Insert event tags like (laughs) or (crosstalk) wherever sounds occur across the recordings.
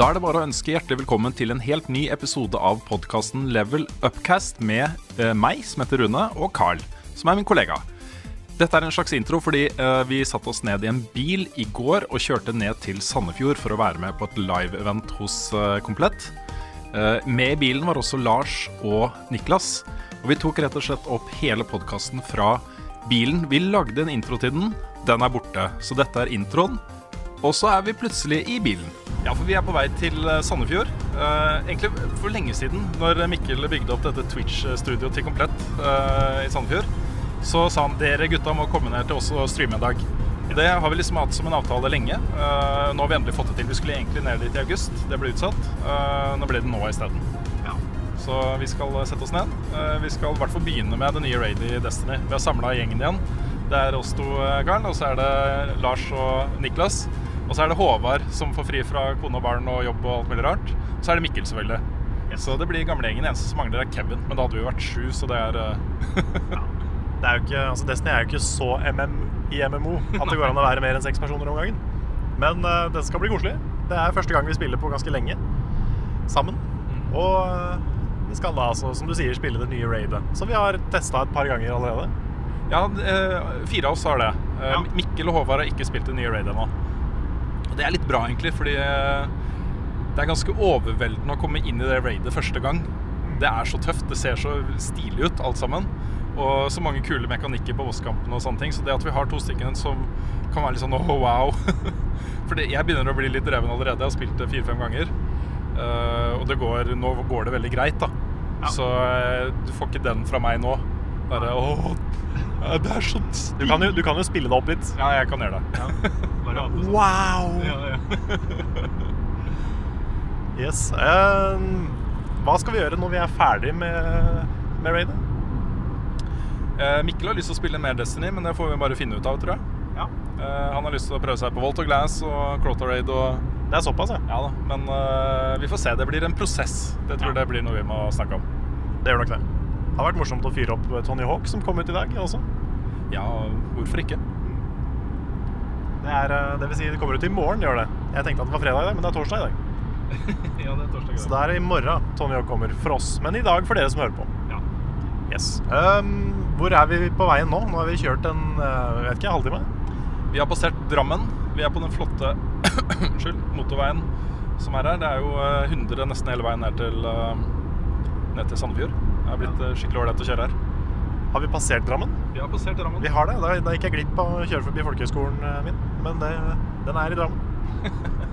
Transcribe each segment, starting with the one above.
Da er det bare å ønske hjertelig velkommen til en helt ny episode av podkasten Level Upcast med eh, meg, som heter Rune, og Carl, som er min kollega. Dette er en slags intro fordi eh, vi satte oss ned i en bil i går og kjørte ned til Sandefjord for å være med på et live-event hos eh, Komplett. Eh, med i bilen var også Lars og Niklas, og vi tok rett og slett opp hele podkasten fra bilen. Vi lagde en intro til den, den er borte, så dette er introen. Og så er vi plutselig i bilen. Ja, for vi er på vei til eh, Sandefjord. Eh, egentlig for lenge siden, når Mikkel bygde opp dette Twitch-studioet til Komplett eh, i Sandefjord, så sa han dere gutta må komme ned til oss og streame en dag. Det har vi liksom hatt som en avtale lenge. Eh, nå har vi endelig fått det til. Vi skulle egentlig ned dit i august. Det ble utsatt. Eh, nå ble det nå isteden. Ja. Så vi skal sette oss ned. Eh, vi skal i hvert fall begynne med det nye raidet i Destiny. Vi har samla gjengen igjen. Det er oss to, Garn, og så er det Lars og Niklas. Og så er det Håvard som får fri fra kone og barn og jobb og alt mulig rart. Og så er det Mikkel, selvfølgelig. Så det blir gamlegjengen. Eneste som mangler, er Kevin. Men da hadde vi jo vært sju, så det er (laughs) ja. Det er jo ikke, altså Destiny er jo ikke så MM i MMO at det går an å være mer enn seks personer om gangen. Men uh, det skal bli koselig. Det er første gang vi spiller på ganske lenge sammen. Og uh, vi skal da altså, som du sier, spille det nye raidet. Som vi har testa et par ganger allerede. Ja, eh, fire av oss har det. Eh, Ja. Mikkel og Håvard har ikke spilt det nye raidet ennå. Det er litt bra, egentlig, fordi eh, det er ganske overveldende å komme inn i det raidet første gang. Det er så tøft. Det ser så stilig ut, alt sammen. Og så mange kule mekanikker på bosskampene og sånne ting. Så det at vi har to stykker som kan være litt sånn oh, wow (laughs) For jeg begynner å bli litt dreven allerede. Jeg har spilt det fire-fem ganger. Eh, og det går, nå går det veldig greit, da. Så eh, du får ikke den fra meg nå. Bare åh, det er så Du kan, jo, du kan jo spille det opp litt. Ja, jeg kan gjøre det. (laughs) Wow! (laughs) Yes. Um, hva skal vi gjøre når vi er ferdig med, med raidet? Eh, Mikkel har lyst til å spille mer Destiny, men det får vi bare finne ut av, tror jeg. Ja. Eh, han har lyst til å prøve seg på Volt og Glass og Crota Raid og Det er såpass, ja. Ja da, men uh, vi får se. Det blir en prosess. Det tror jeg Ja. det blir noe vi må snakke om. Det gjør nok det. Det har vært morsomt å fyre opp Tony Hawk, som kom ut i dag også. Ja, hvorfor ikke? Det, er, eh, det vil si, det kommer ut i morgen, gjør det. Jeg tenkte at det var fredag i dag, men det er torsdag i dag. (laughs) ja, det er torsdag. i dag. Så det er i morgen Tony Hawk kommer for oss, men i dag for dere som hører på. Ja. Yes. Um, hvor er vi på veien nå? Nå har vi kjørt en uh, vet ikke, halvtime. Vi har passert Drammen. Vi er på den flotte (coughs) unnskyld, motorveien som er her. Det er jo eh, 100 nesten hele veien ned til, eh, ned til Sandefjord. Det er blitt eh, skikkelig ålreit å kjøre her. Har vi passert Drammen? Vi har passert Drammen. Vi har det. Da, da gikk jeg glipp av å kjøre forbi folkehøgskolen eh, min. Men det, den er i Drammen. (laughs)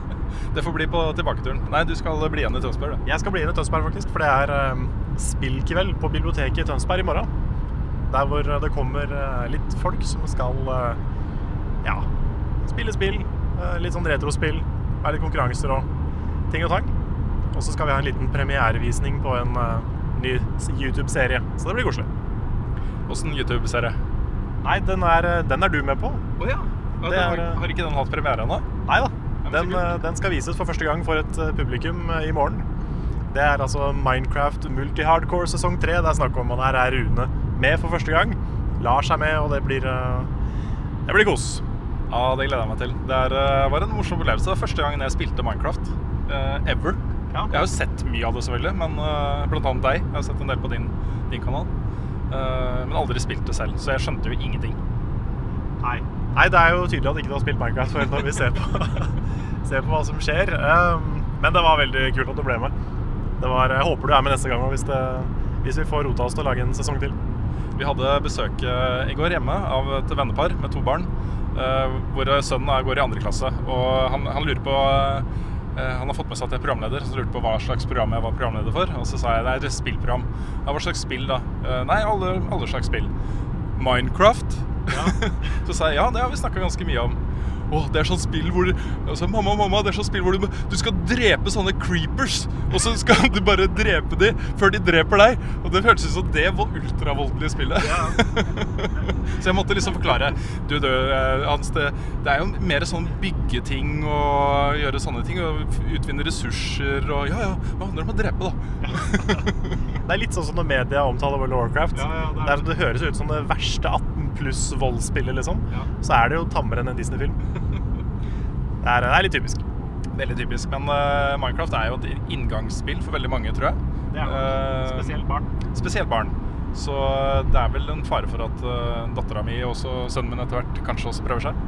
Det får bli på tilbaketuren. Nei, du skal bli igjen i Tønsberg, du. Jeg skal bli igjen i Tønsberg, faktisk. For det er um, spillkveld på biblioteket i Tønsberg i morgen. Der hvor det kommer uh, litt folk som skal uh, ja, spille spill. Uh, litt sånn retrospill. Være litt konkurranser og ting og tang. Og så skal vi ha en liten premierevisning på en uh, ny YouTube-serie. Så det blir koselig. Åssen YouTube-serie? Nei, den er, eh, den er du med på. Å ja. ja det er, har, har ikke den hatt premiere ennå? Nei da. Den, eh, den skal vises for første gang for et publikum i morgen. Det er altså Minecraft Multi-Hardcore sesong 3. Det er snakk om, og der er Rune med for første gang. Lars er med, og det blir, det blir kos. Ja, det gleder jeg meg til. Det er, var en morsom opplevelse. Første gangen jeg spilte Minecraft. ever. Ja. Jeg har jo sett mye av det, selvfølgelig, men uh, blant annet deg. Jeg har sett en del på din, din kanal. Uh, men aldri spilt det selv, så jeg skjønte jo ingenting. Nei. Nei, det er jo tydelig at ikke du har spilt Minecraft før når vi ser på, (laughs) ser på hva som skjer. Um, men det var veldig kult at du ble med. Det var, jeg håper du er med neste gang hvis, det, hvis vi får rota oss til å lage en sesong til. Vi hadde besøk eh, i går hjemme av et vennepar med to barn. hvor sønnen går i andre klasse. Og han, han lurer på Han har fått med seg at jeg er programleder, så lurte på hva slags program jeg var programleder for. Og så sa jeg det er et spillprogram. Ja, hva slags spill da? Eh, nei, alle, alle slags spill. Minecraft? (laughs) så sa jeg ja, det har vi snakka ganske mye om. Å, det er sånn spill hvor altså, Mamma, mamma, det er sånn spill hvor du, du skal drepe sånne creepers. Og så skal du bare drepe dem før de dreper deg. Og det føltes ut som det var ultravoldelige spillet. (laughs) så jeg måtte liksom forklare. Du, du, eh, Hans, det, det er jo mer sånn byggeting og gjøre sånne ting. Og utvinne ressurser og Ja, ja, det handler om å drepe, da. (laughs) Det er litt sånn som når media omtaler World of Warcraft. Ja, ja, det er det, er, det høres ut som det verste 18 pluss voldsspillet, liksom. Ja. Så er det jo tammere enn en Disney-film. (laughs) Det er, det er litt typisk. Veldig typisk. Men uh, Minecraft er jo et inngangsspill for veldig mange, tror jeg. Det er jo Eh, spesielt barn. Spesielt barn. Så det er vel en fare for at uh, dattera mi og sønnen min etter hvert kanskje også prøver seg.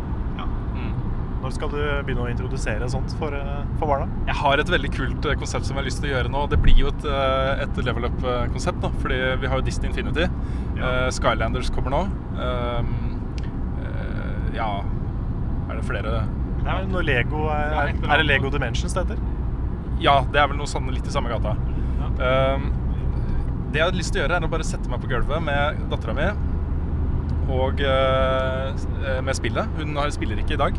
Når skal du begynne å introdusere sånt for, eh, for barna? Jeg har et veldig kult eh, konsept som jeg har lyst til å gjøre nå. Det blir jo et, eh, et level up-konsept, nå, fordi vi har jo Disney Infinity. Ja. Uh, Skylanders kommer nå. Uh, uh, ja Er det flere Det er noe Lego er, er, er det. Lego Dimensions det heter? Ja, det er vel noe sånn litt i samme gata. Um, det jeg har lyst til å gjøre, er å bare sette meg på gulvet med dattera mi og med spillet. Hun har- spiller ikke i dag.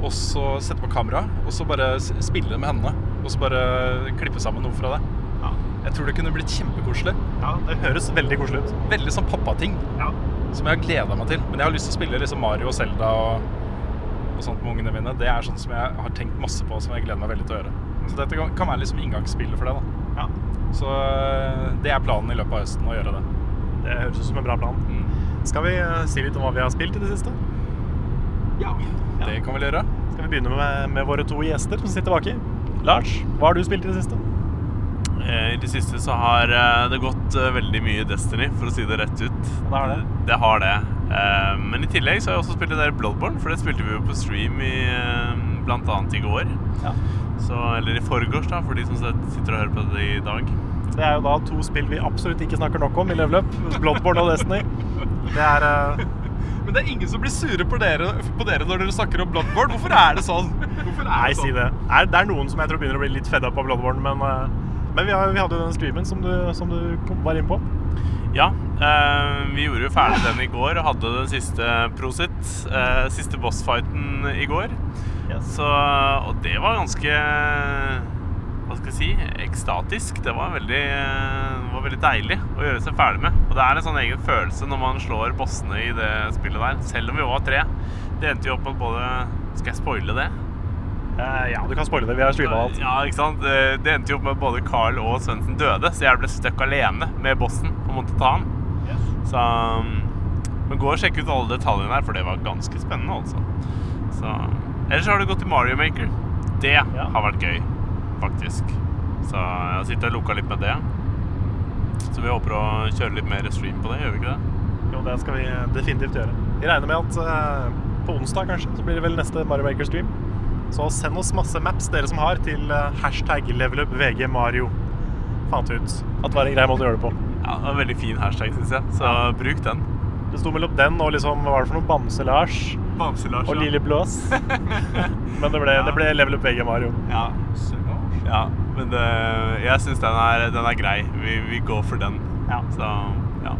Og så sette på kamera, og så bare spille med henne. Og så bare klippe sammen noe fra det. Ja. Jeg tror det kunne blitt kjempekoselig. ja. Det høres veldig koselig ut. Veldig sånn pappating Ja. som jeg har gleda meg til. Men jeg har lyst til å spille liksom Mario og Zelda og, og sånt med ungene mine. Det er sånn som jeg har tenkt masse på, som jeg gleder meg veldig til å gjøre. Så dette kan- være liksom inngangsspillet for det. da Ja. Så øh, det er planen i løpet av høsten å gjøre det. Det høres ut som en bra plan. Skal vi eh, si litt om hva vi har spilt i det siste? Ja. Det kan vi gjøre. Skal vi begynne med, med våre to gjester som sitter baki? Lars, hva har du spilt i det siste? Eh, I det siste så har eh, det gått eh, veldig mye Destiny, for å si det rett ut. Det har det. Det har det. Men i tillegg så har jeg også spilt det der Bloodborne, for det spilte vi jo på stream i blant annet i går. Ja. Så, eller i forgårs, da, for de som sitter og hører på det i dag. Det er jo da to spill vi absolutt ikke snakker nok om i Level Up. Bloodborne og Destiny. Det er Men det er ingen som blir sure på dere, på dere når dere snakker om Bloodborne. Hvorfor er det sånn? Er Nei, det si sånn? det. Er, det er noen som jeg tror begynner å bli litt fedda på Bloodborne, men, eh, men vi, har, vi hadde jo den streamen som du, som du var inne på. Ja, eh, vi gjorde jo ferdig den i går og hadde den siste Prosit, eh, siste bossfighten i går. Så, og det var ganske Hva skal jeg si ekstatisk. Det var veldig, det var veldig deilig å gjøre seg ferdig med. Og det er en sånn egen følelse når man slår bossene i det spillet der. Selv om vi var tre. Det endte jo opp med både Skal jeg spoile det? Eh, ja, du kan spoile det. Vi har streama alt. Ja, ikke sant? Det, det endte jo opp med at både Carl og Svendsen døde, så jeg ble stuck alene med bossen og måtte ta han. Så um, Men gå og sjekk ut alle detaljene her, for det var ganske spennende, altså. Så Ellers har du gått til Mario Maker. Det har vært gøy, faktisk. Så jeg har sittet og loka litt med det. Så vi håper å kjøre litt mer stream på det, gjør vi ikke det? Jo, det skal vi definitivt gjøre. Vi regner med at eh, på onsdag kanskje, så blir det vel neste Mario Maker stream. Så send oss masse maps, dere som har, til eh, hashtag levelupvgmario. Fant ut at det var en grei måte å gjøre det på. Ja, det var en veldig fin hashtag, syns jeg. Så bruk den. Det sto mellom den og liksom, hva var det for noe? Bamse-Lars Bamse-Lars. og Lille Blås. (laughs) Men det ble, det ble levelupvgmario. Ja. Ja. Men det, jeg syns den, er- den er grei. Vi, vi går for den. Ja. Så ja.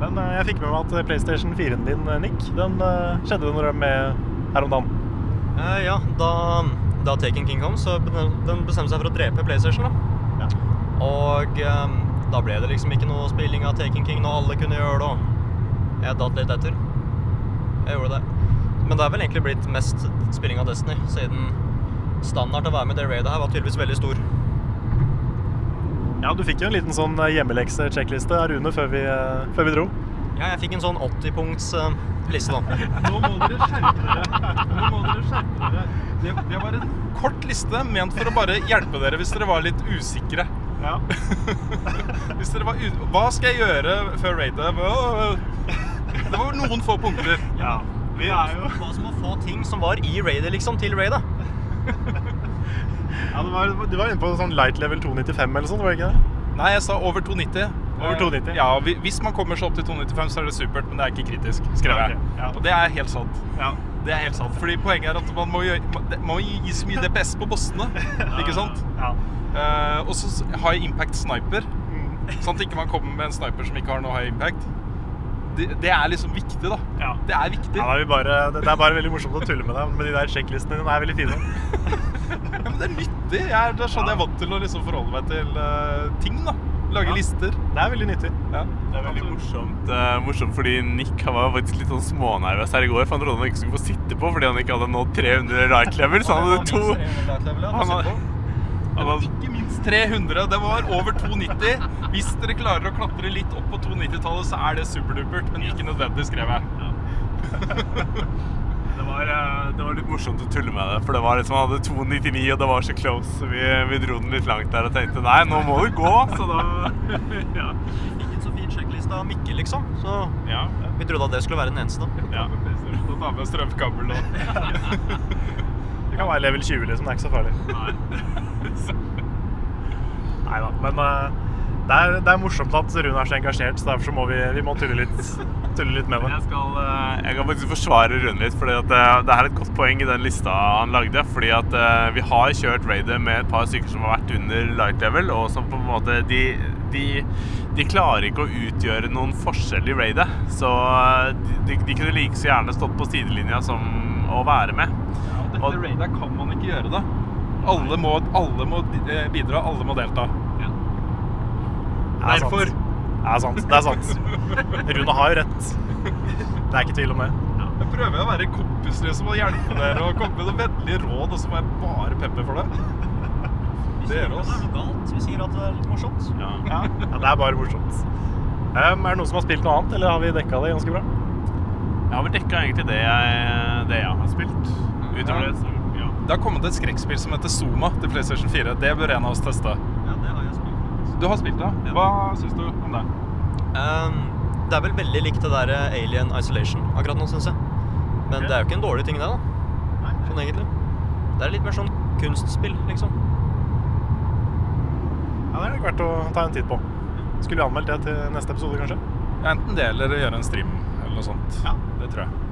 Men eh, jeg fikk med meg at PlayStation 4-en din, eh, Nick, den eh, skjedde det noe med her om dagen. Eh, ja, da, da Taken King kom, så den bestemte seg for å drepe PlayStation. da. Og eh, da ble det liksom ikke noe spilling av Taken King når alle kunne gjøre det. Og jeg datt litt etter. Jeg gjorde det. Men det er vel egentlig blitt mest spilling av Destiny, siden standard til å være med i det raidet her var tydeligvis veldig stor. Ja, du fikk jo en liten sånn eh, hjemmelekse-sjekkliste av Rune før vi, eh, før vi dro. Ja, jeg fikk en sånn 80-punkts eh, liste, da. Nå må dere skjerpe dere. Nå må dere skjerpe dere. Det, det var en kort liste ment for å bare hjelpe dere hvis dere var litt usikre. Ja. (laughs) Hvis dere var u Hva skal jeg gjøre før raidet? Det var noen få punkter. ja. Vi er jo Hva som å få ting som var i raidet, liksom, til raidet. Ja, du var, du var inne på sånn light level 295 eller sånn, var det ikke det? Nei, jeg sa over 290. Over 290? Eh, Ja, Hvis man kommer seg opp til 295, så er det supert, men det er ikke kritisk, skrev Ja, jeg. ok, ja. Og det er helt sant. Ja. Det er helt sant, fordi Poenget er at man må, gjøre, man må gi så mye DPS på bossene. (laughs) ikke sant? Ja. Uh, og så high impact sniper. Mm. Sånn at ikke man kommer med en sniper som ikke har noe high impact. Det, det er liksom viktig, da. Ja. Det er viktig. Ja, er vi bare, det er bare veldig morsomt å tulle med deg, med de der sjekklistene dine er veldig fine. Ja, (laughs) men det er nyttig. Jeg er, det er sånn jeg er vant til å liksom forholde meg til uh, ting. da Lage Ja. lister. Det er veldig nyttig. Ja. Det er veldig morsomt, uh, morsomt fordi Nick han var faktisk litt sånn smånervøs her i går. For han trodde han ikke skulle få sitte på fordi han ikke hadde nådd 300 right level. Så han hadde to Han hadde, Var ikke minst 300. Det var over 290. Hvis dere klarer å klatre litt opp på 290-tallet, så er det superdupert. Men ikke nødvendig, skrev jeg. det, var, eh, det var litt morsomt å tulle med det. For det var liksom, han hadde 299, og det var så close. Så vi, vi dro den litt langt der og tenkte nei, nå må du gå. Så da (laughs) ja. Fikk en så fin sjekkliste av Mikkel, liksom. Så Ja. vi trodde at det skulle være den eneste. da. ja. Og ta med strømkabel og (laughs) (laughs) Det kan være level 20, liksom. Det er ikke så farlig. Nei (laughs) da. Men uh, det, er, det er morsomt at Rune er så engasjert, så derfor så må vi, vi må tulle litt, tulle litt med det. Jeg, skal, uh, jeg kan faktisk forsvare Rune litt, for det, det er et godt poeng i den lista han lagde. Fordi at uh, vi har kjørt raidet med et par stykker som har vært under light level, og som på en måte De, de, de klarer ikke å utgjøre noen forskjell i raidet. Så eh, de, de kunne like så gjerne stått på sidelinja som å være med. Dette der kan man ikke gjøre det. Alle må, alle må eh, bidra, alle må delta. Er Derfor. sant. Det er sant. Det er sant. Rune har jo rett. Det er ikke tvil om det. Jeg prøver å være kompis liksom, og hjelpe dere og komme med noen vennlige råd, og så må jeg bare peppe for det. Det gjør oss. Er. Vi sier at det er litt morsomt. Ja, ja det er bare morsomt. Um, er det noen som har spilt noe annet, eller har vi dekka det ganske bra? Jeg har vel dekka egentlig det jeg, det jeg har spilt. Utover Ja. det, så ja. Det har kommet et skrekkspill som heter Zoma til PlayStation 4. Det bør en av oss teste. Ja, det har jeg spilt. Du har spilt det? Hva syns du om det? Um, det er vel veldig likt det der eh, Alien Isolation akkurat nå, syns jeg. Men det er jo ikke en dårlig ting, det, da. Sånn egentlig. Det er litt mer sånn kunstspill, liksom. Ja, Det er verdt å ta en titt på. Skulle vi anmeldt det til neste episode, kanskje? Enten det eller gjøre en stream eller noe sånt. Ja. Det tror jeg.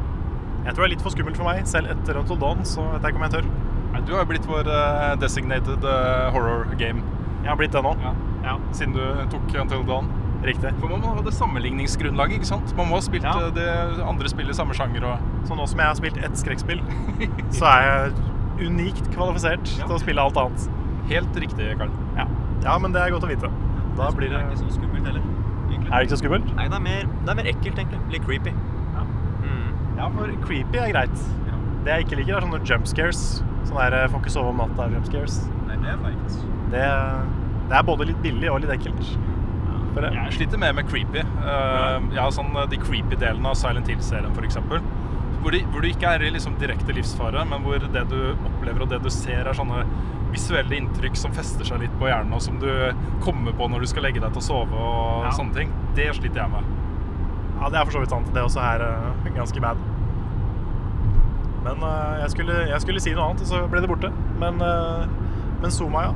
Jeg tror det er litt for skummelt for meg. Selv etter Until Dawn så vet jeg ikke om jeg tør. Nei, Du har jo blitt vår eh, designated eh, horror game Jeg har blitt det nå. ja. Ja, siden du tok Until Dawn. Riktig. For man må ha det sammenligningsgrunnlaget, ikke sant? Man må ha spilt Ja. eh, det andre spillet i samme sjanger og Så nå som jeg har spilt ett skrekkspill, (laughs) så er jeg unikt kvalifisert Ja. til å spille alt annet. Helt riktig, Karl. Ja. ja, men det er godt å vite. Da blir det ikke så skummelt heller. egentlig. Er det ikke så skummelt? Nei, det er mer, det er mer ekkelt, egentlig. Litt creepy. Ja. For creepy er greit. Det jeg ikke liker, er sånne jump scares. Sånn der eh, får ikke sove om natta jump scares. Nei, det er feigt. Det, det er både litt billig og litt ekkelt. For Jeg sliter mer med creepy. Uh, ja, sånn eh, De creepy delene av Silent Hill-serien, f.eks. Hvor, de, hvor du ikke er i liksom direkte livsfare, men hvor det du opplever og det du ser, er sånne visuelle inntrykk som fester seg litt på hjernen, og som du kommer på når du skal legge deg til å sove og Ja. sånne ting. Det sliter jeg med. Ja, det er for så vidt sant. Det også er uh, ganske bad. Men uh, jeg, skulle, jeg skulle si noe annet, og så ble det borte. Men, uh, men Zuma, ja.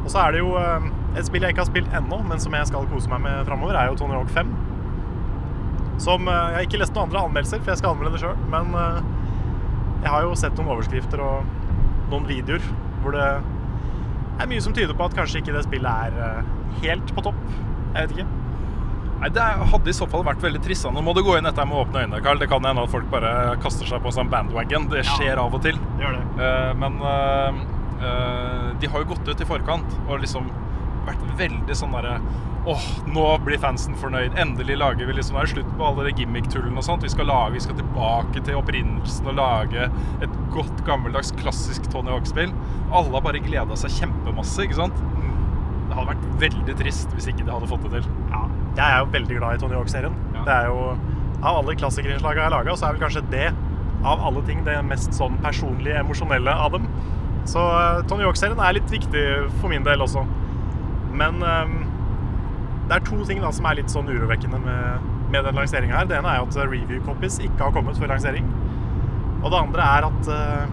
Og så er det jo uh, et spill jeg ikke har spilt ennå, men som jeg skal kose meg med framover, er jo Tony Hawk 5. Som Jeg har ikke lest noen andre anmeldelser, for jeg skal anmelde det sjøl. Men jeg har jo sett noen overskrifter og noen videoer hvor det er mye som tyder på at kanskje ikke det spillet er helt på topp. Jeg vet ikke. Nei, Det hadde i så fall vært veldig trist. Nå må du gå inn dette med åpne øyne, Carl. Det kan hende at folk bare kaster seg på en sånn bandwagon. Det skjer av og til. Det gjør det. Uh, men uh, uh, de har jo gått ut i forkant og liksom vært veldig sånn derre Åh, nå blir fansen fornøyd. Endelig lager vi liksom Det er slutt på alle de gimmick-tullene og sånt. Vi skal lage, vi skal tilbake til opprinnelsen og lage et godt, gammeldags, klassisk Tony Hawk-spill. Alle har bare gleda seg kjempemasse, ikke sant? Det hadde vært veldig trist hvis ikke de hadde fått det til. Ja, jeg er jo veldig glad i Tony Hawk-serien. Ja. Det er jo Av alle klassikerinnslagene jeg har laga, så er vel kanskje det av alle ting det mest sånn personlige, emosjonelle av dem. Så eh, Tony Hawk-serien er litt viktig for min del også. Men um, det er to ting da som er litt sånn urovekkende med, med den lanseringa her. Det ene er jo at review copies ikke har kommet før lansering. Og det andre er at uh,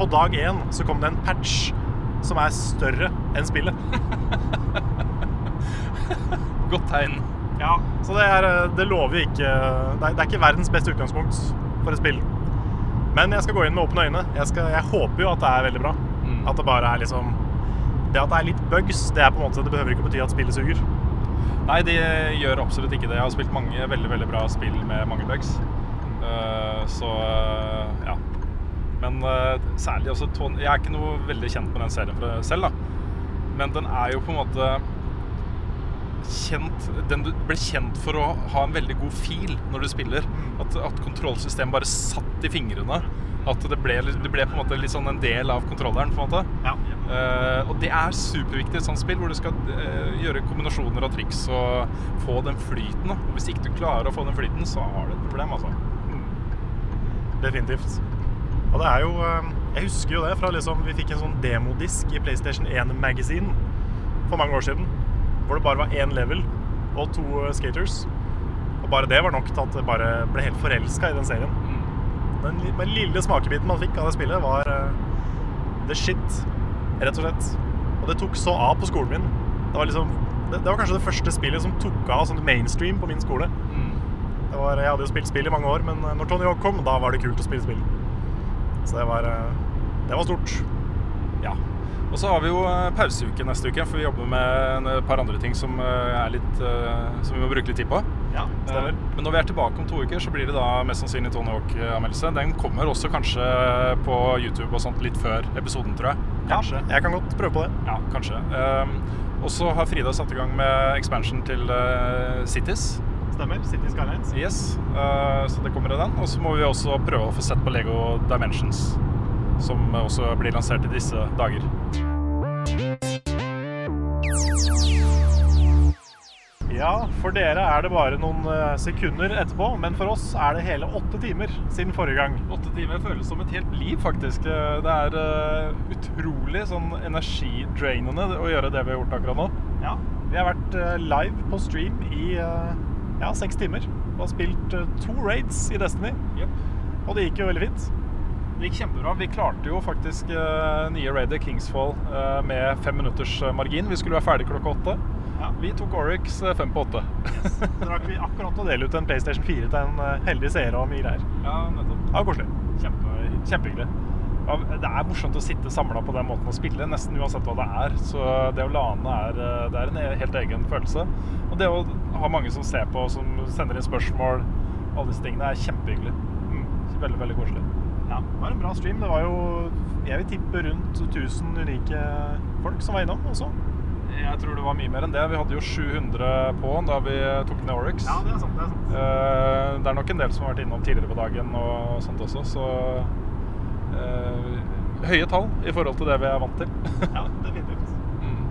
på dag én så kom det en patch som er større enn spillet. (laughs) Godt tegn. Ja, Så det, er, eh, det lover vi ikke det er, det er ikke verdens beste utgangspunkt for et spill. Men jeg skal gå inn med åpne øyne. Jeg, skal, jeg håper jo at det er veldig bra. Mm. At det bare er liksom Det at det er litt bugs, det er på en måte Det behøver ikke bety at spillet suger. Nei, det gjør absolutt ikke det. Jeg har spilt mange veldig veldig bra spill med mange bugs. Uh, så uh, ja. Men uh, særlig også Tony Jeg er ikke noe veldig kjent med den serien selv, da. Men den er jo på en måte kjent Den du ble kjent for å ha en veldig god fil når du spiller. At, at kontrollsystemet bare satt i fingrene. At det ble, det ble på en måte litt sånn en del av kontrolleren. på en måte Ja. Uh, og det er superviktig i et sånt spill hvor du skal uh, gjøre kombinasjoner av triks og få den flyten. Da. Og hvis ikke du klarer å få den flyten, så har du et problem, altså. Definitivt. Og det er jo eh, Jeg husker jo det fra liksom Vi fikk en sånn demodisk i PlayStation 1 Magazine for mange år siden. Hvor det bare var én level og to eh, skaters. Og bare det var nok til at jeg bare ble helt forelska i den serien. Den den lille smakebiten man fikk av det spillet, var eh, the shit, rett og slett. Og det tok så av på skolen min. Det var liksom det, det var kanskje det første spillet som tok av sånn mainstream på min skole. Det var, jeg hadde jo spilt spill i mange år, men eh, når Tony Hawk kom, da var det kult å spille spill. Så det var, det var stort. Ja. Og så har vi jo eh, pauseuke neste uke, for vi jobber med et par andre ting som, eh, litt, eh, som vi må bruke litt tid på. Ja, stemmer. Men når vi er tilbake om to uker, så blir det da mest sannsynlig Tony Hawk-anmeldelse. Den kommer også kanskje på YouTube og sånt litt før episoden, tror jeg. Kanskje. Jeg kan godt prøve på det. Ja, kanskje. Um, og så har Frida satt i gang med expansion til eh, Cities. Stemmer. City Skylines. Yes, eh, så det kommer i den. Og så må vi også prøve å få sett på Lego Dimensions, som også blir lansert i disse dager. Ja, for dere er det bare noen eh, sekunder etterpå, men for oss er det hele åtte timer siden forrige gang. Åtte timer føles som et helt liv, faktisk. Eh, Det er eh, utrolig sånn energidrainende å gjøre det vi har gjort akkurat nå. Ja. Vi har vært live på stream i ja, seks timer og har spilt to raids i Destiny. Og det gikk jo veldig fint. Det gikk kjempebra. Vi klarte jo faktisk uh, nye raidet Kingsfall uh, med fem minutters eh, margin. Vi skulle være ferdig klokka åtte. Ja. Vi tok Oryx fem på åtte. (laughs) Så rakk vi akkurat å dele ut en PlayStation 4 til en heldig seer og mye greier. ja, nettopp. Var koselig. Kjempe, kjempehyggelig. Ja, det er morsomt å sitte samla på den måten å spille, nesten uansett hva det er. Så det å lane er, det er en e- helt egen følelse. Og det å ha mange som ser på, som sender inn spørsmål, alle disse tingene, er kjempehyggelig. Mm. Veldig, veldig koselig. Ja, det var en bra stream. Det var jo, jeg vil tippe, rundt 1000 unike folk som var innom også. Jeg tror det var mye mer enn det. Vi hadde jo 700 på da vi tok ned Oryx. det er sant. det er sant. Eh, det er nok en del som har vært innom tidligere på dagen og sånt også, så eh, Høye tall i forhold til det vi er vant til. Ja, definitivt. Mm.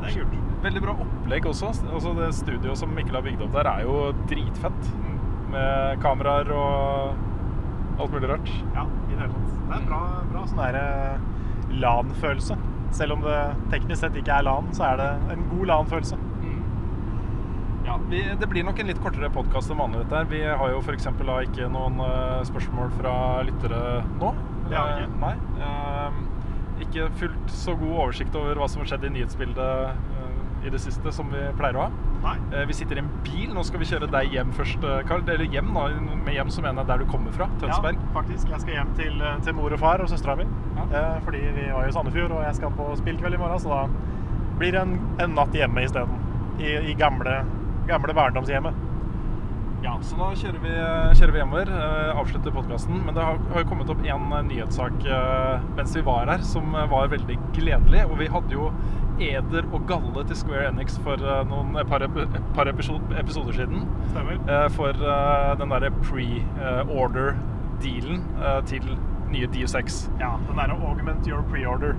Det er kult. Veldig bra opplegg også. Altså Det studioet som Mikkel har bygd opp der, er jo dritfett. Med kameraer og alt mulig rart. Ja, i det hele tatt. Det er bra, bra sånn der eh, LAN-følelse. Selv om det teknisk sett ikke er LAN, så er det en god LAN-følelse. Ja, vi, Det blir nok en litt kortere podkast enn vanlig. dette her. Vi har jo f.eks. ikke noen uh, spørsmål fra lyttere nå. Vi ikke. Eh, nei. Uh, ikke fullt så god oversikt over hva som har skjedd i nyhetsbildet i det siste som vi pleier å ha. Eh, vi sitter i en bil. Nå skal vi kjøre deg hjem først, eh, Karl. Eller hjem, da. Med hjem så mener jeg der du kommer fra. Tønsberg. Ja, faktisk. Jeg skal hjem til, eh, til mor og far og søstera mi. Ja. Eh, fordi vi var i Sandefjord, og jeg skal på spillkveld i morgen, så da blir det en, en natt hjemme isteden. I, i gamle, gamle barndomshjemmet. Ja, så da kjører vi, kjører vi hjemover, eh, avslutter podkasten. Men det har, har jo kommet opp en eh, nyhetssak eh, mens vi var her som var veldig gledelig. Og vi hadde jo eder og galle til Square Enix for eh, noen et par, par episode, episoder siden. Stemmer. Eh, for eh, den derre pre-order-dealen til nye DU6. Ja, den derre augment your pre-order.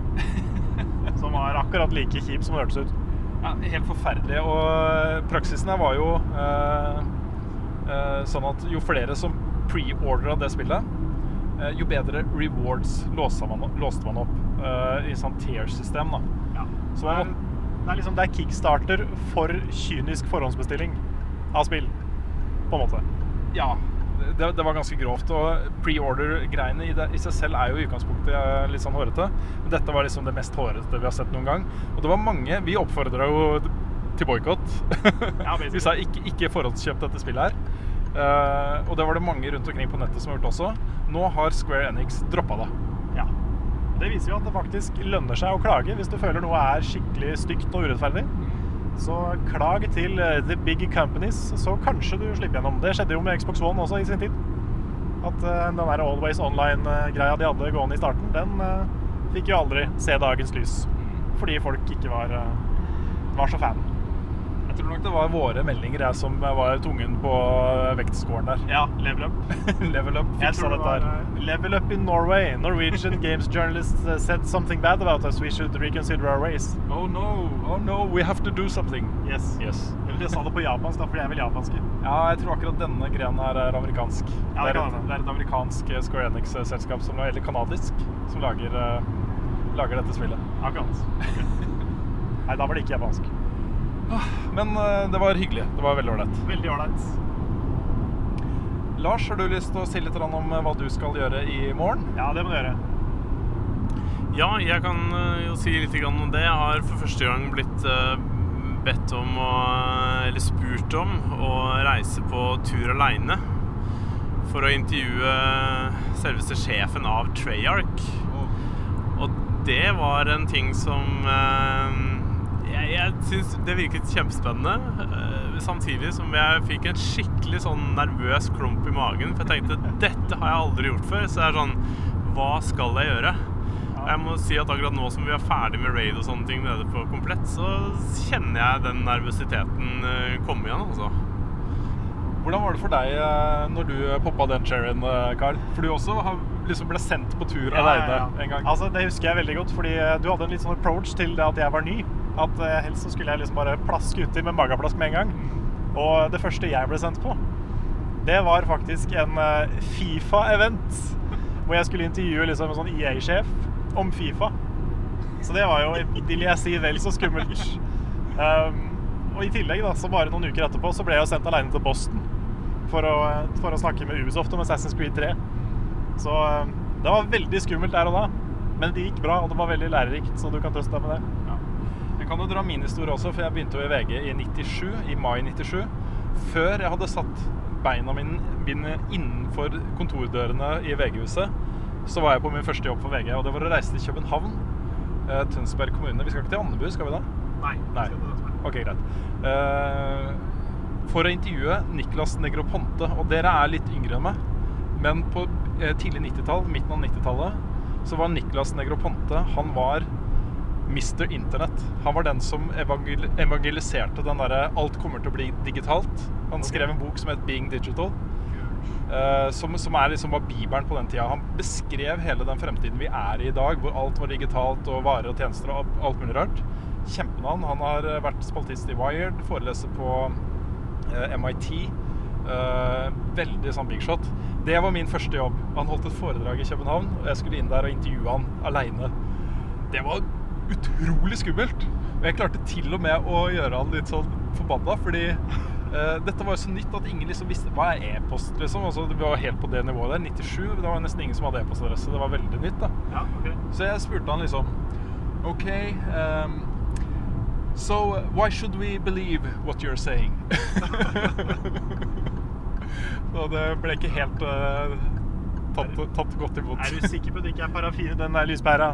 (laughs) som var akkurat like kjip som det hørtes ut. Ja, helt forferdelig. Og praksisen her var jo sånn at jo flere som pre-ordra det spillet, jo bedre rewards låste man, opp i sånn tier-system. da. Så det er, det er liksom det er kickstarter for kynisk forhåndsbestilling av spill, på en måte. Ja. det, det var ganske grovt. Og pre-order-greiene i, i seg selv er jo i utgangspunktet eh, litt sånn hårete. Men dette var liksom det mest hårete vi har sett noen gang. Og det var mange Vi oppfordra jo til boikott. Ja, (laughs) vi sa ikke, ikke forhåndskjøp dette spillet her. Uh, og det var det mange rundt omkring på nettet som har gjort også. Nå har Square Enix droppa det. Det viser jo at det faktisk lønner seg å klage hvis du føler noe er skikkelig stygt og urettferdig. Så klag til eh, the big companies, så kanskje du slipper gjennom. Det skjedde jo med Xbox One også i sin tid. At eh, den der Always Online-greia de hadde gående i starten, den eh, fikk jo aldri se dagens lys. Fordi folk ikke var, eh, var så fan. Jeg tror nok det var våre meldinger jeg som var tungen på vektskåren der. Ja, level up. (laughs) Level up Jeg det dette her. eh, Level up in Norway. Norwegian (laughs) games journalists uh, said something bad about us. We should reconsider our ways. Oh no, oh no, we have to do something. Yes. Yes. Eller jeg sa det på japansk, da, fordi jeg er vel japanske. Ja, jeg tror akkurat denne grenen her er amerikansk. Ja, det det, er det er et amerikansk eh, Square Enix-selskap, som, eller kanadisk, som lager, eh, lager dette spillet. Akkurat. (laughs) Nei, da var det ikke japansk. Men eh, det var hyggelig. Det var veldig ålreit. Veldig ålreit. Lars, har du lyst til å si litt om eh, hva du skal gjøre i morgen? Ja, det må du gjøre. Ja, jeg kan eh, jo si litt om det. Jeg har for første gang blitt bedt om å Eller spurt om å reise på tur aleine. For å intervjue selveste sjefen av Treyarch. Og det var en ting som eh, Jeg, syns det virket kjempespennende. eh, Samtidig som jeg fikk en skikkelig sånn nervøs klump i magen. For jeg tenkte dette har jeg aldri gjort før. Så det er sånn Hva skal jeg gjøre? Og Jeg må si at akkurat nå som vi er ferdig med raid og sånne ting nede på Komplett, så kjenner jeg den nervøsiteten eh, komme igjen, altså. Hvordan var det for deg eh, når du poppa den cherryen, Carl? For du også har, liksom ble sendt på tur aleine en gang. Altså, det husker jeg veldig godt, fordi du hadde en litt sånn approach til det at jeg var ny. At eh, helst så skulle jeg liksom bare plaske uti med mageplask med en gang. Og det første jeg ble sendt på, det var faktisk en eh, Fifa-event. Hvor jeg skulle intervjue liksom en sånn EA-sjef om Fifa. Så det var jo, vil jeg si, vel så skummelt. Um, og i tillegg, da, så bare noen uker etterpå, så ble jeg jo sendt aleine til Boston for å, for å snakke med Ubisoft om Assassin's Creed 3. Så um, det var veldig skummelt der og da. Men det gikk bra, og det var veldig lærerikt, så du kan trøste deg med det. Jeg kan jo dra min historie også, for jeg begynte jo i VG i 97, i mai 97. Før jeg hadde satt beina mine, mine innenfor kontordørene i VG-huset, så var jeg på min første jobb for VG, og det var å reise til København. eh, Tønsberg kommune. Vi skal ikke til Andebu, skal vi da? Nei. Nei. Ok, greit. Eh, for å intervjue Niklas Negroponte. Og dere er litt yngre enn meg. Men på eh, tidlig 90-tall, midten av 90-tallet, så var Niklas Negroponte Han var Mr. Internett. Han var den som evangel evangeliserte den derre 'alt kommer til å bli digitalt'. Han skrev en bok som het 'Being Digital'. Uh, som, som er liksom var bibelen på den tida. Han beskrev hele den fremtiden vi er i i dag, hvor alt var digitalt og varer og tjenester og alt mulig rart. Kjempenavn. Han har eh, vært spaltist i Wired, foreleser på uh, MIT. Uh, veldig sånn big shot. Det var min første jobb. Han holdt et foredrag i København, og jeg skulle inn der og intervjue han aleine. Det var utrolig skummelt. Og jeg klarte til og med å gjøre han litt sånn forbanna, fordi uh, dette var jo så nytt at ingen liksom visste hva er e-post, liksom. Altså, det var helt på det nivået der. 97, det var nesten ingen som hadde e-postadresse. Det var veldig nytt, da. Ja, okay. Så jeg spurte han liksom OK um, So why should we believe what you're saying? (laughs) Så det ble ikke helt uh, tatt, tatt godt imot. Er du sikker på at det ikke er parafin den der lyspæra?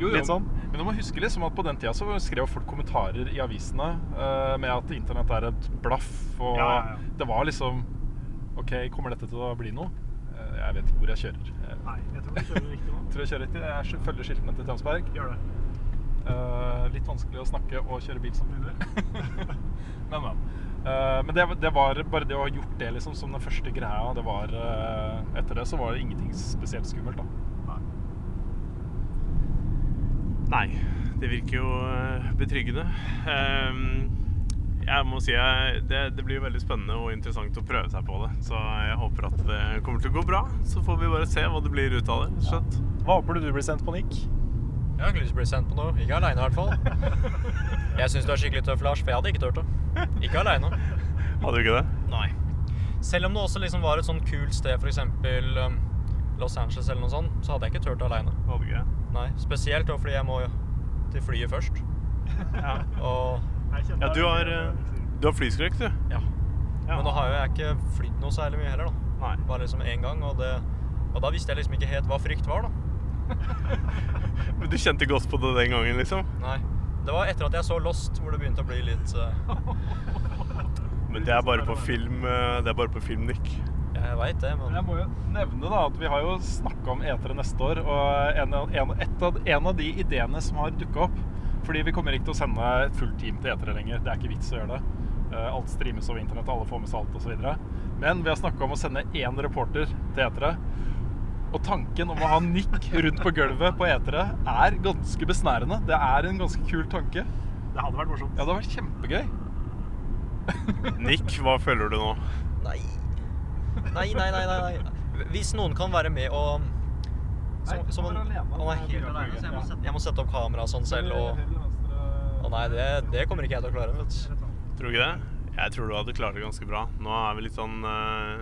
Jo, jo. Sånn? Men du må huske liksom at på den tida så skrev folk kommentarer i avisene uh, med at internett er et blaff, og Ja, ja, ja. det var liksom OK, kommer dette til å bli noe? Uh, jeg vet ikke hvor jeg kjører. Jeg Nei, jeg tror du kjører riktig nå. (laughs) tror jeg kjører riktig. Jeg følger skiltene til Tønsberg. Gjør det. Uh, litt vanskelig å snakke og kjøre bil samtidig. (laughs) men, men. Uh, men det, det var bare det å ha gjort det liksom som den første greia. Det var, uh, etter det så var det ingenting spesielt skummelt. da. Nei, det virker jo eh, betryggende. Ehm, jeg må si det, det blir veldig spennende og interessant å prøve seg på det. Så jeg håper at det kommer til å gå bra. Så får vi bare se hva det blir ut av det. rett. Hva håper du du blir sendt på, Nick? Jeg har ikke lyst til å bli sendt på noe. Ikke aleine, i hvert fall. Jeg syns du er skikkelig tøff, Lars, for jeg hadde ikke turt det. Ikke aleine. Hadde du ikke det? Nei. Selv om det også liksom var et sånn kult sted, f.eks. Los Angeles eller noe sånt, så hadde jeg ikke turt aleine. Nei, spesielt fordi jeg må til flyet først. (laughs) Ja. Og ja, du har, eh, du har flyskrekk, du. ja. Ja. Men nå har jo jeg ikke flydd noe særlig mye heller, da. Nei. Bare liksom én gang, og, det, og da visste jeg liksom ikke helt hva frykt var, da. (laughs) Men du kjente godt på det den gangen, liksom? Nei. Det var etter at jeg så Lost, hvor det begynte å bli litt uh... Men det er bare på film, eh, det er bare på film, Nick. Jeg veit det, men Jeg må jo nevne da at vi har jo snakka om etere neste år, og en, en, et av, en av de ideene som har dukka opp Fordi vi kommer ikke til å sende et fullt team til etere lenger. Det er ikke vits å gjøre det. Eh, Alt streames over internett, alle får med seg alt osv. Men vi har snakka om å sende én reporter til etere. Og tanken om å ha Nick rundt på gulvet på etere er ganske besnærende. Det er en ganske kul tanke. Det hadde vært morsomt. Ja, det hadde vært kjempegøy. Nick, hva føler du nå? Nei. Nei, nei, nei, nei. Hvis noen kan være med og som, som han en, er. Han er helt alene, så jeg må, sette, jeg må sette opp kamera sånn selv og Å nei, det, det kommer ikke jeg til å klare, vet du. Tror du ikke det? Jeg tror du hadde klart det ganske bra. Nå er vi litt sånn uh,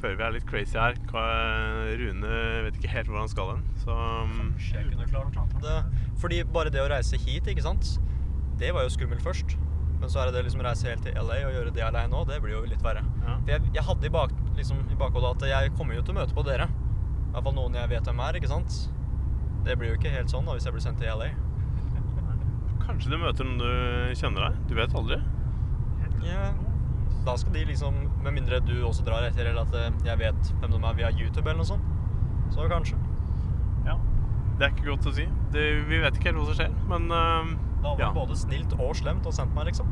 Føler vi er litt crazy her. Rune vet ikke helt hvor han skal hen. Så um, Jeg kunne klart det. Fordi bare det å reise hit, ikke sant, det var jo skummelt først. Men så er det det liksom å reise helt til LA og gjøre det alene òg, det blir jo litt verre. Ja. For jeg, jeg hadde i, bak, liksom, i bakhodet at jeg kommer jo til å møte på dere. I hvert fall noen jeg vet hvem er, ikke sant. Det blir jo ikke helt sånn da hvis jeg blir sendt til LA. kanskje du møter noen du kjenner deg. Du vet aldri. Ja, da skal de liksom Med mindre du også drar etter, eller at eh, jeg vet hvem de er via YouTube eller noe sånt. Så kanskje. Ja. Det er ikke godt å si. Det, vi vet ikke helt hva som skjer, men uh, Da var det ja. både snilt og slemt å sendt meg, liksom.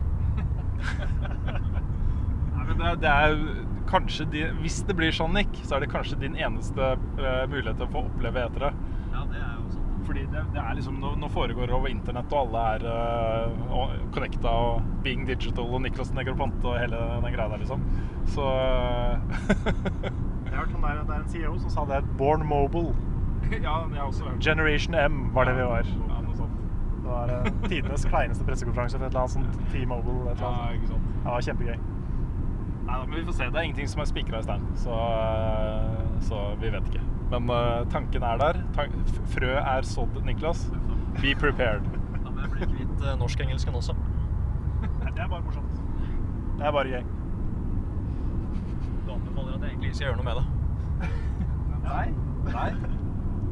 (laughs) Nei, men det, det er kanskje de, Hvis det blir sånn, Nick, så er det kanskje din eneste uh, mulighet til å få oppleve etere. Ja, det er jo sant. Fordi det, det er liksom nå, nå foregår det over internett, og alle er uh, connecta og being digital og Niklas Negroponte og hele den greia der, liksom. Så Jeg har hørt han der, det er en CEO som sa det er born mobile. (laughs) Ja, jeg har også hørt Generation M var det vi var. Ja, noe sånt. Det var uh, tidenes (laughs) kleineste pressekonferanse for et eller annet sånt T-Mobile. et eller Ja, ikke sant. Det var kjempegøy. Nei, men vi får se. Det er ingenting som er spikra i stein, så, eh, så vi vet ikke. Men uh, tanken er der. Tank frø er sådd, Niklas. Be prepared. Da må jeg bli kvitt uh, norsk-engelsken også. Nei, det er bare morsomt. Det er bare gøy. Du anbefaler at jeg egentlig ikke skal gjøre noe med det. Nei. Nei.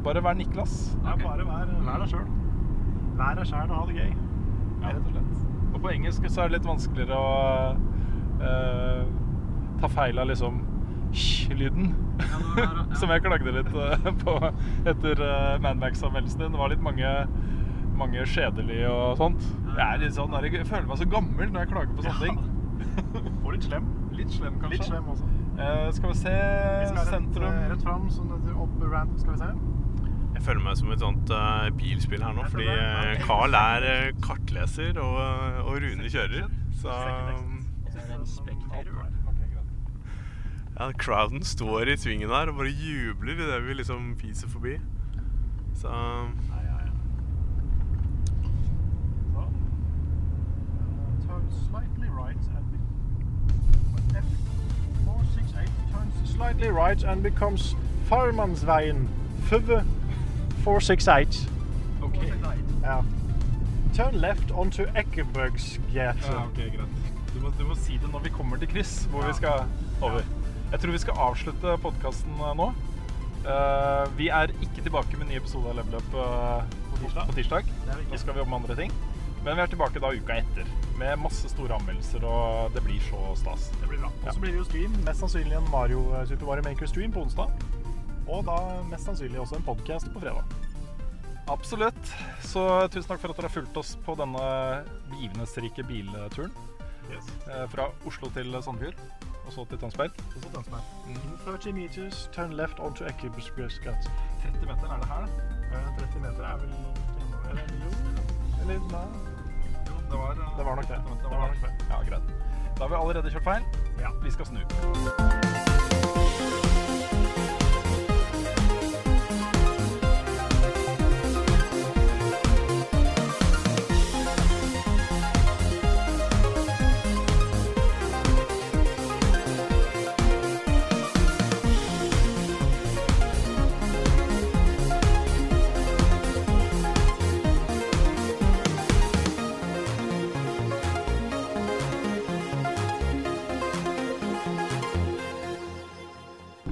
Bare vær Niklas. Nei, er bare vær, vær deg sjøl. Vær deg sjæl og ha det gøy. Ja, rett og slett. Og på engelsk så er det litt vanskeligere å eh, ta feil av liksom sh-lyden. Som jeg klagde litt eh, på etter uh, Manmax-anmeldelsen din. Det var litt mange, mange skjedelig og sånt. Jeg, er litt sånn, jeg føler meg så gammel når jeg klager på sånne ting. Og litt slem. Litt slem, kanskje. Litt slem også. Eh, skal vi se Vi skal rett, sentrum. eh, rett fram, sånn etter opp rant, skal vi se. Jeg føler meg som et sånt uh, bilspill her nå, fordi eh, Carl er eh, kartleser, og, og Rune kjører. Så ja, crowden står i svingen her og bare jubler idet vi liksom fiser forbi. Så Ja, ja, ja. Så. Uh, turn slightly right and F468 turns slightly right and becomes Farmansveien. Føve 468. Okay. Ja. Turn left onto Eckebergsgate. Ja, okay, greit. Du må, du må si det når vi kommer til kryss, hvor vi skal over. Jeg tror vi skal avslutte podkasten nå. Uh, vi er ikke tilbake med ny episode av Level Up uh, på tirsdag. På tirsdag. Nå skal vi jobbe med andre ting. Men vi er tilbake da uka etter med masse store anmeldelser, og det blir så stas. Det blir bra. Og Ja. så blir det jo stream. Mest sannsynlig en Mario eh, Super Mario Maker stream på onsdag. Og da mest sannsynlig også en podcast på fredag. Absolutt. Så tusen takk for at dere har fulgt oss på denne begivenhetsrike bilturen. Yes. Fra Oslo til Sandefjord, og så til Tønsberg. Og så Tønsberg. In 30 meters, turn left onto Eckebergsgate. 30 meter er det her. Eh, 30 meter er vel Eller jo Eller nei. Det var, Det var nok det. Det var nok det. Ja, greit. Da har vi allerede kjørt feil. Ja. Vi skal snu.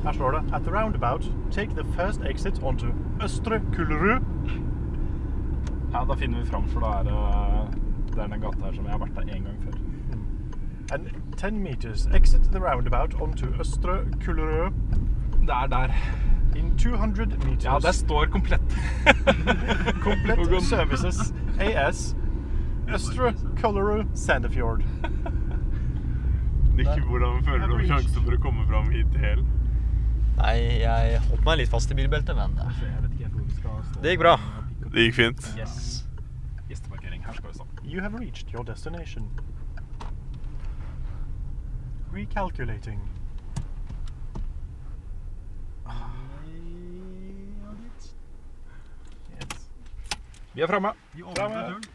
Her står det At the roundabout, take the first exit onto Østre Kullerud. Ja, da finner vi fram, for da er det det er den gata her som jeg har vært der én gang før. And 10 meters, exit the roundabout onto Østre Kullerud. Det er der. In 200 meters, Ja, der står komplett. (laughs) Komplett Services AS, Østre Kullerud, Sandefjord. (laughs) Nikki, hvordan føler du om sjansen for å komme fram hit hel? Nei, jeg holdt meg litt fast i bilbeltet, men eh, vi det gikk bra. Det gikk fint. Yes. Gjesteparkering. Her skal vi stå. You have reached your destination. Recalculating. Vi er framme. Framme.